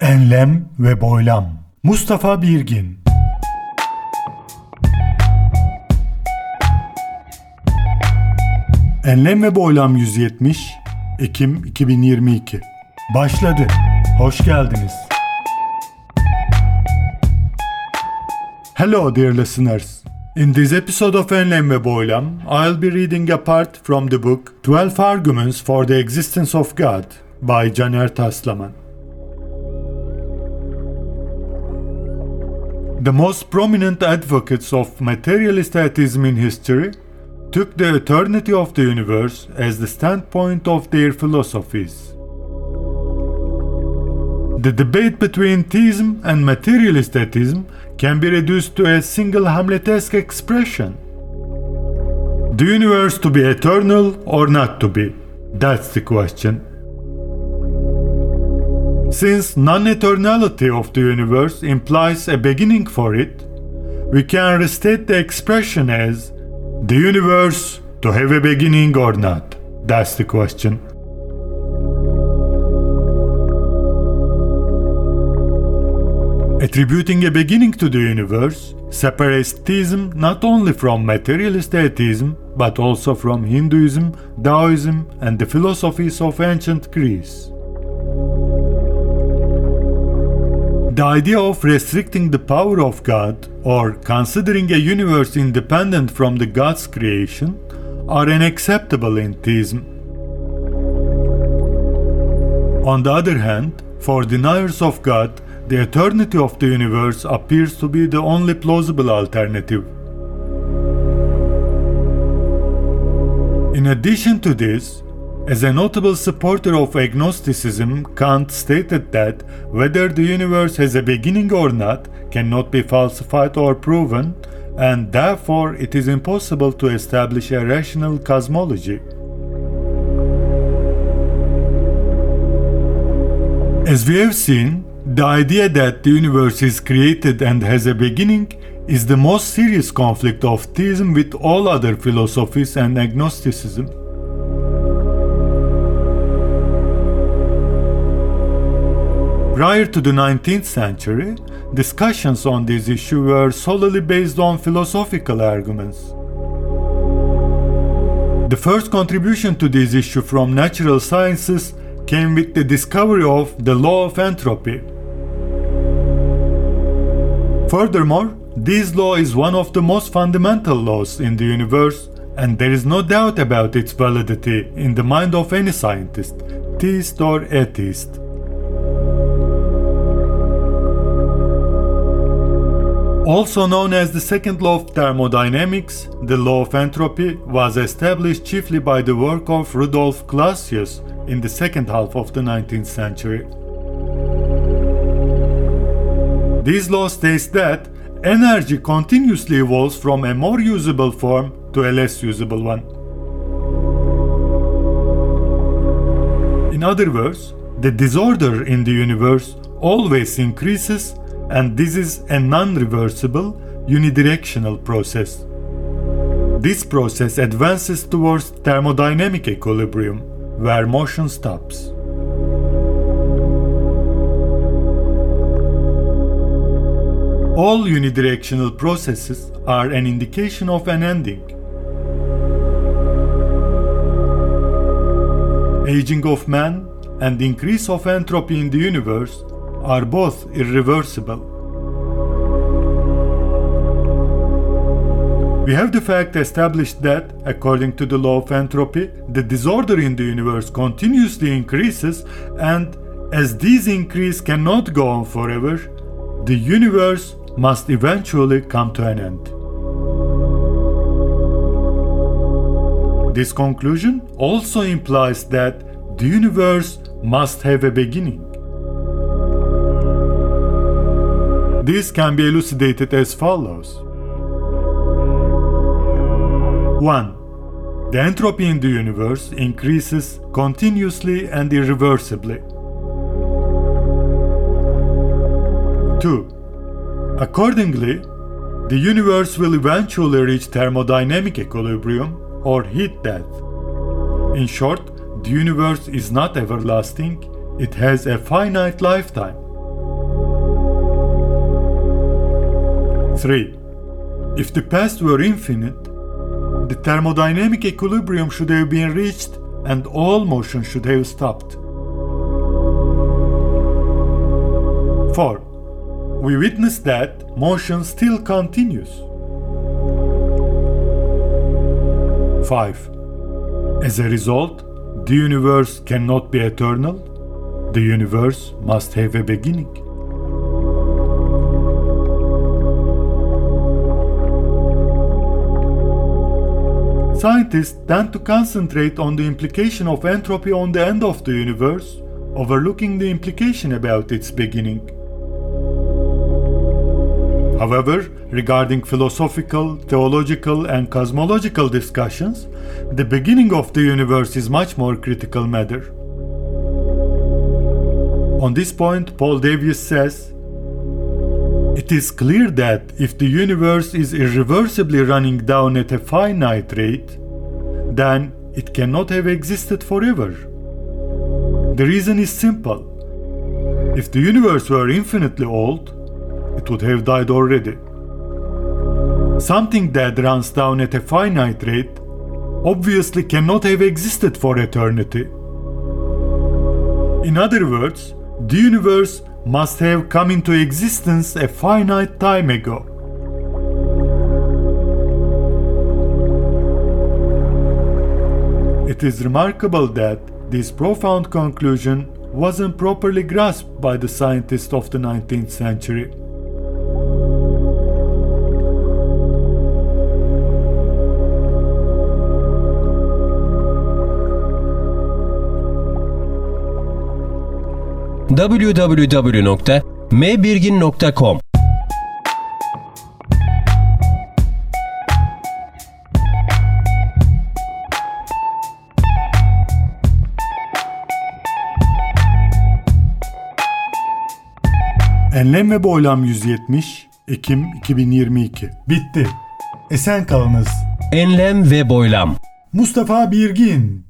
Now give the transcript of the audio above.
Enlem ve Boylam Mustafa Birgin Enlem ve Boylam 170 Ekim 2022 Başladı. Hoş geldiniz. Hello dear listeners. In this episode of Enlem ve Boylam, I'll be reading a part from the book 12 Arguments for the Existence of God by Caner Taslaman. The most prominent advocates of materialist atheism in history took the eternity of the universe as the standpoint of their philosophies. The debate between theism and materialist atheism can be reduced to a single Hamletesque expression. The universe to be eternal or not to be? That's the question. Since non eternality of the universe implies a beginning for it, we can restate the expression as the universe to have a beginning or not. That's the question. Attributing a beginning to the universe separates theism not only from materialist atheism but also from Hinduism, Taoism, and the philosophies of ancient Greece. The idea of restricting the power of God or considering a universe independent from the God's creation are unacceptable in theism. On the other hand, for deniers of God, the eternity of the universe appears to be the only plausible alternative. In addition to this, as a notable supporter of agnosticism, Kant stated that whether the universe has a beginning or not cannot be falsified or proven, and therefore it is impossible to establish a rational cosmology. As we have seen, the idea that the universe is created and has a beginning is the most serious conflict of theism with all other philosophies and agnosticism. Prior to the 19th century, discussions on this issue were solely based on philosophical arguments. The first contribution to this issue from natural sciences came with the discovery of the law of entropy, Furthermore, this law is one of the most fundamental laws in the universe, and there is no doubt about its validity in the mind of any scientist, theist or atheist. Also known as the second law of thermodynamics, the law of entropy was established chiefly by the work of Rudolf Clausius in the second half of the 19th century. This law states that energy continuously evolves from a more usable form to a less usable one. In other words, the disorder in the universe always increases, and this is a non reversible, unidirectional process. This process advances towards thermodynamic equilibrium, where motion stops. All unidirectional processes are an indication of an ending. Aging of man and increase of entropy in the universe are both irreversible. We have the fact established that, according to the law of entropy, the disorder in the universe continuously increases, and as these increase cannot go on forever, the universe must eventually come to an end. This conclusion also implies that the universe must have a beginning. This can be elucidated as follows 1. The entropy in the universe increases continuously and irreversibly. 2. Accordingly, the universe will eventually reach thermodynamic equilibrium or heat death. In short, the universe is not everlasting, it has a finite lifetime. 3. If the past were infinite, the thermodynamic equilibrium should have been reached and all motion should have stopped. 4. We witness that motion still continues. 5. As a result, the universe cannot be eternal. The universe must have a beginning. Scientists tend to concentrate on the implication of entropy on the end of the universe, overlooking the implication about its beginning. However, regarding philosophical, theological, and cosmological discussions, the beginning of the universe is much more critical matter. On this point, Paul Davies says, It is clear that if the universe is irreversibly running down at a finite rate, then it cannot have existed forever. The reason is simple. If the universe were infinitely old, it would have died already. Something that runs down at a finite rate obviously cannot have existed for eternity. In other words, the universe must have come into existence a finite time ago. It is remarkable that this profound conclusion wasn't properly grasped by the scientists of the 19th century. www.mbirgin.com Enlem ve Boylam 170 Ekim 2022 Bitti. Esen kalınız. Enlem ve boylam Mustafa Birgin